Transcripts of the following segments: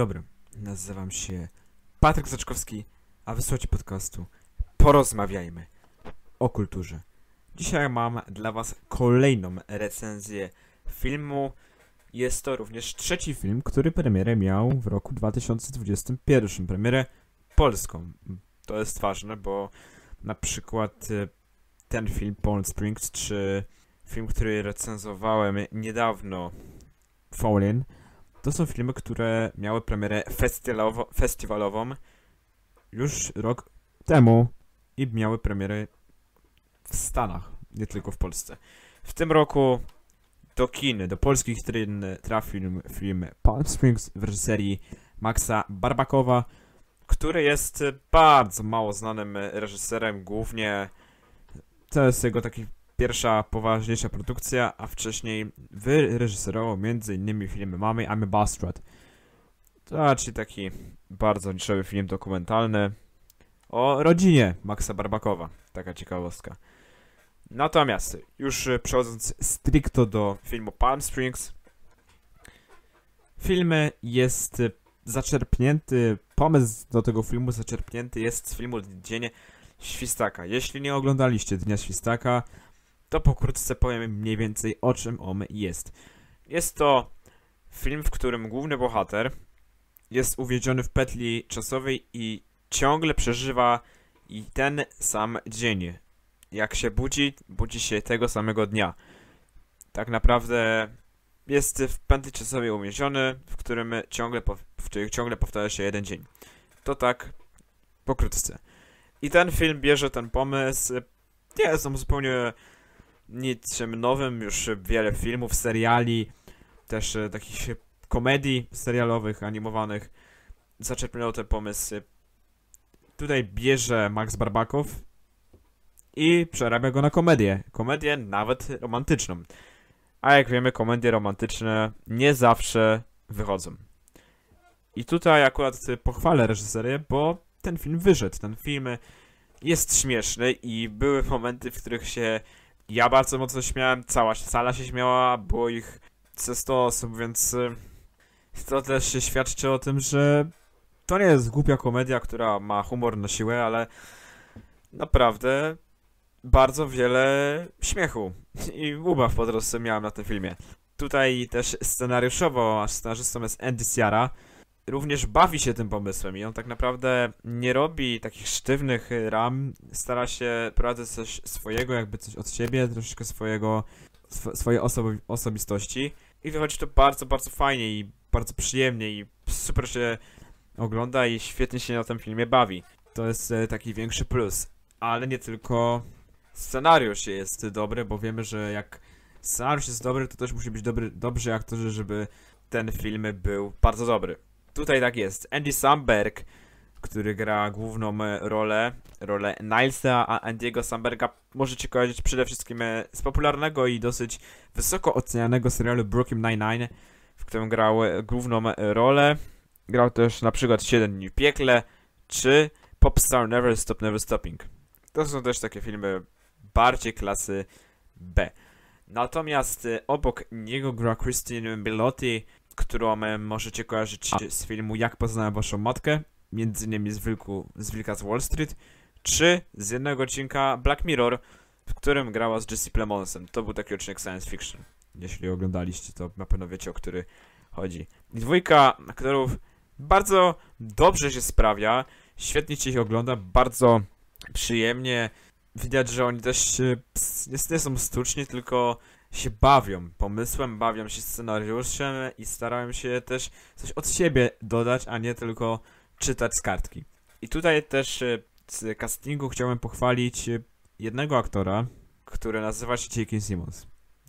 Dobry, nazywam się Patryk Zaczkowski, a wysłuchajcie podcastu Porozmawiajmy o kulturze. Dzisiaj mam dla was kolejną recenzję filmu. Jest to również trzeci film, który premierę miał w roku 2021. Premierę polską. To jest ważne, bo na przykład e, ten film Palm Springs, czy film, który recenzowałem niedawno Fallen, to są filmy, które miały premierę festiwalowo, festiwalową już rok temu i miały premierę w Stanach, nie tylko w Polsce. W tym roku do kin, do polskich kin trafił film Palm Springs w reżyserii Maxa Barbakowa, który jest bardzo mało znanym reżyserem, głównie to jest jego taki pierwsza poważniejsza produkcja, a wcześniej wyreżyserował m.in. filmy Mamy I'm a Bastard. To raczej taki bardzo niszowy film dokumentalny o rodzinie Maxa Barbakowa. Taka ciekawostka. Natomiast, już przechodząc stricto do filmu Palm Springs, film jest zaczerpnięty, pomysł do tego filmu zaczerpnięty jest z filmu Dzień Świstaka. Jeśli nie oglądaliście Dnia Świstaka, to pokrótce powiem mniej więcej o czym on jest. Jest to film, w którym główny bohater jest uwiedziony w petli czasowej i ciągle przeżywa i ten sam dzień. Jak się budzi, budzi się tego samego dnia. Tak naprawdę jest w pętli czasowej uwięziony, w którym ciągle, w której ciągle powtarza się jeden dzień. To tak pokrótce. I ten film bierze ten pomysł. Nie jest on zupełnie niczym nowym, już wiele filmów, seriali, też e, takich komedii serialowych, animowanych zaczerpnęło te pomysły. Tutaj bierze Max Barbakow i przerabia go na komedię. Komedię nawet romantyczną. A jak wiemy, komedie romantyczne nie zawsze wychodzą. I tutaj akurat pochwalę reżyserię, bo ten film wyszedł. Ten film jest śmieszny i były momenty, w których się ja bardzo mocno śmiałem, cała sala się śmiała, było ich ze 100 osób, więc y, to też się świadczy o tym, że to nie jest głupia komedia, która ma humor na siłę, ale naprawdę bardzo wiele śmiechu i ubaw po drodze miałem na tym filmie. Tutaj też scenariuszowo, a scenarzystą jest Andy Ciara, również bawi się tym pomysłem i on tak naprawdę nie robi takich sztywnych ram, stara się prowadzić coś swojego, jakby coś od siebie, troszeczkę swojego, sw swojej osobi osobistości i wychodzi to bardzo, bardzo fajnie i bardzo przyjemnie i super się ogląda i świetnie się na tym filmie bawi. To jest e, taki większy plus, ale nie tylko scenariusz jest dobry, bo wiemy, że jak scenariusz jest dobry, to też musi być dobry, dobrzy aktorzy, żeby ten film był bardzo dobry. Tutaj tak jest. Andy Samberg, który gra główną rolę, rolę Nilesa, a Andy'ego Samberga możecie kojarzyć przede wszystkim e, z popularnego i dosyć wysoko ocenianego serialu Brooklyn Nine-Nine, w którym grał e, główną e, rolę. Grał też na przykład 7 dni w piekle, czy Popstar Never Stop Never Stopping. To są też takie filmy bardziej klasy B. Natomiast obok niego gra Christine Bellotti, którą e, możecie kojarzyć z filmu Jak poznałem waszą matkę, między innymi z, Wilku, z Wilka z Wall Street, czy z jednego odcinka Black Mirror, w którym grała z Jesse Plemonsem. To był taki odcinek science fiction. Jeśli oglądaliście, to na pewno wiecie, o który chodzi. I dwójka aktorów bardzo dobrze się sprawia, świetnie się ich ogląda, bardzo przyjemnie. Widać, że oni też nie są sztuczni, tylko się bawią pomysłem, bawią się scenariuszem i starają się też coś od siebie dodać, a nie tylko czytać z kartki. I tutaj też e, z castingu chciałem pochwalić e, jednego aktora, który nazywa się J.K. Simmons.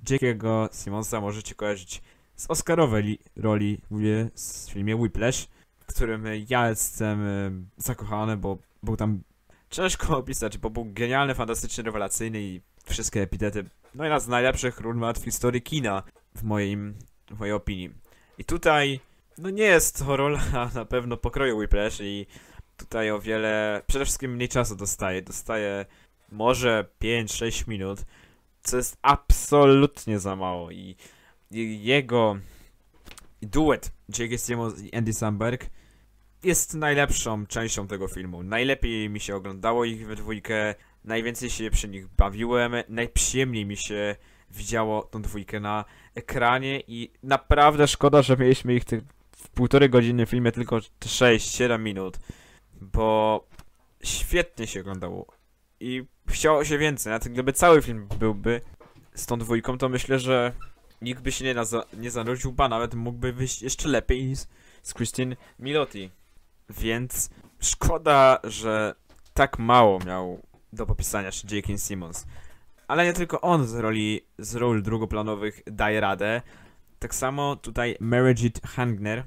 J.K. Simmonsa możecie kojarzyć z Oscarowej roli w filmie Whiplash, w którym ja jestem e, zakochany, bo był tam ciężko opisać, bo był genialny, fantastyczny, rewelacyjny i wszystkie epitety no jedna z najlepszych ról w historii kina, w, moim, w mojej opinii. I tutaj, no nie jest to rola na pewno pokroju Whiplash i tutaj o wiele, przede wszystkim mniej czasu dostaje. Dostaje może 5-6 minut, co jest absolutnie za mało i, i jego duet J.K. Simmons i Andy Samberg jest najlepszą częścią tego filmu. Najlepiej mi się oglądało ich we dwójkę, najwięcej się przy nich bawiłem, najprzyjemniej mi się widziało tą dwójkę na ekranie i naprawdę szkoda, że mieliśmy ich w półtorej godziny filmie tylko 6-7 minut, bo świetnie się oglądało i chciało się więcej, nawet gdyby cały film byłby z tą dwójką, to myślę, że nikt by się nie, nie zanudził, ba nawet mógłby wyjść jeszcze lepiej niż z Christine Milotti. Więc szkoda, że tak mało miał do popisania jeszcze J.K. Simmons. Ale nie tylko on z roli, z ról drugoplanowych daje radę. Tak samo tutaj Meredith Hangner,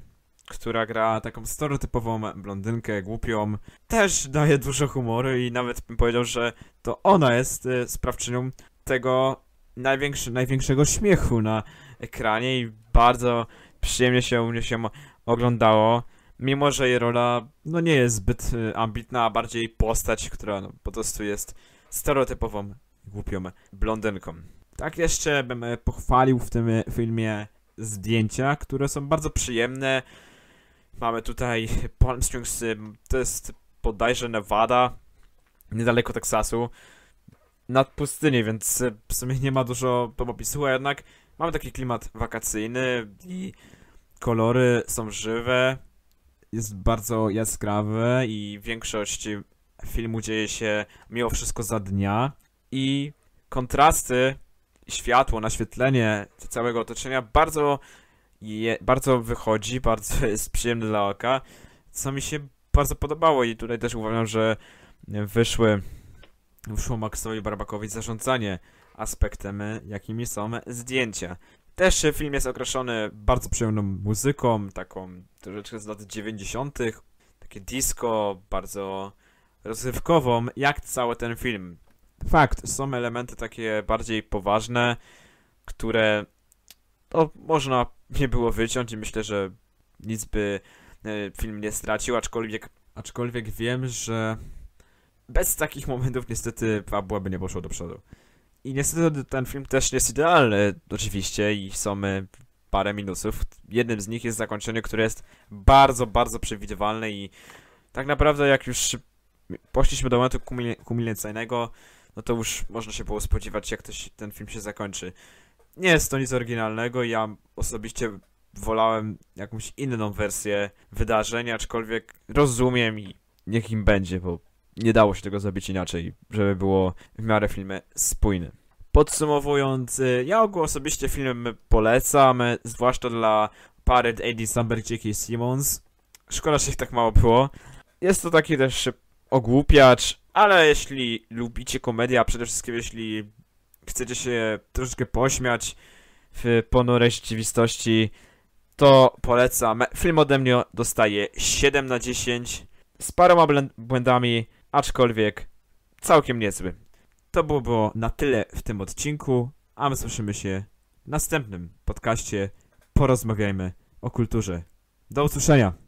która gra taką stereotypową blondynkę, głupią, też daje dużo humoru i nawet bym powiedział, że to ona jest y, sprawczynią tego największy, największego śmiechu na ekranie i bardzo przyjemnie się mnie się oglądało. Mimo, że jej rola no nie jest zbyt y, ambitna, a bardziej postać, która no, po prostu jest stereotypową, głupią blondynką. Tak jeszcze bym e, pochwalił w tym e, filmie zdjęcia, które są bardzo przyjemne. Mamy tutaj Palm Springs, y, to jest bodajże Nevada, niedaleko Teksasu, nad pustynią, więc y, w sumie nie ma dużo do opisu, a jednak mamy taki klimat wakacyjny i kolory są żywe, jest bardzo jaskrawe i większość filmu dzieje się mimo wszystko za dnia i kontrasty, światło, naświetlenie całego otoczenia bardzo, je, bardzo wychodzi, bardzo jest przyjemne dla oka, co mi się bardzo podobało i tutaj też uważam, że wyszły wyszło Maxowi Barbakowi zarządzanie aspektem, jakimi są zdjęcia. Też film jest określony bardzo przyjemną muzyką, taką troszeczkę z lat 90., takie disco, bardzo rozrywkową, jak cały ten film. Fakt, są elementy takie bardziej poważne, które to można nie było wyciąć i myślę, że nic by e, film nie stracił, aczkolwiek, aczkolwiek wiem, że bez takich momentów niestety fabuła by nie poszło do przodu. I niestety ten film też nie jest idealny, oczywiście, i są e, parę minusów. Jednym z nich jest zakończenie, które jest bardzo, bardzo przewidywalne i tak naprawdę jak już poszliśmy do momentu kulminacyjnego, no to już można się było spodziewać, jak się, ten film się zakończy. Nie jest to nic oryginalnego, ja osobiście wolałem jakąś inną wersję wydarzeń, aczkolwiek rozumiem i niech im będzie, bo nie dało się tego zrobić inaczej, żeby było w miarę filmy spójne. Podsumowując, y, ja ogół osobiście film polecam, zwłaszcza dla pary Eddie Samberg, J.K. Simmons. Szkoda, że ich tak mało było. Jest to taki też ogłupiacz, ale jeśli lubicie komedię, a przede wszystkim jeśli chcecie się troszeczkę pośmiać w ponurej rzeczywistości, to polecam. Film ode mnie dostaje 7 na 10 z paroma błędami, aczkolwiek całkiem niezły. To było, było na tyle w tym odcinku, a my słyszymy się w następnym podcaście. Porozmawiajmy o kulturze. Do usłyszenia!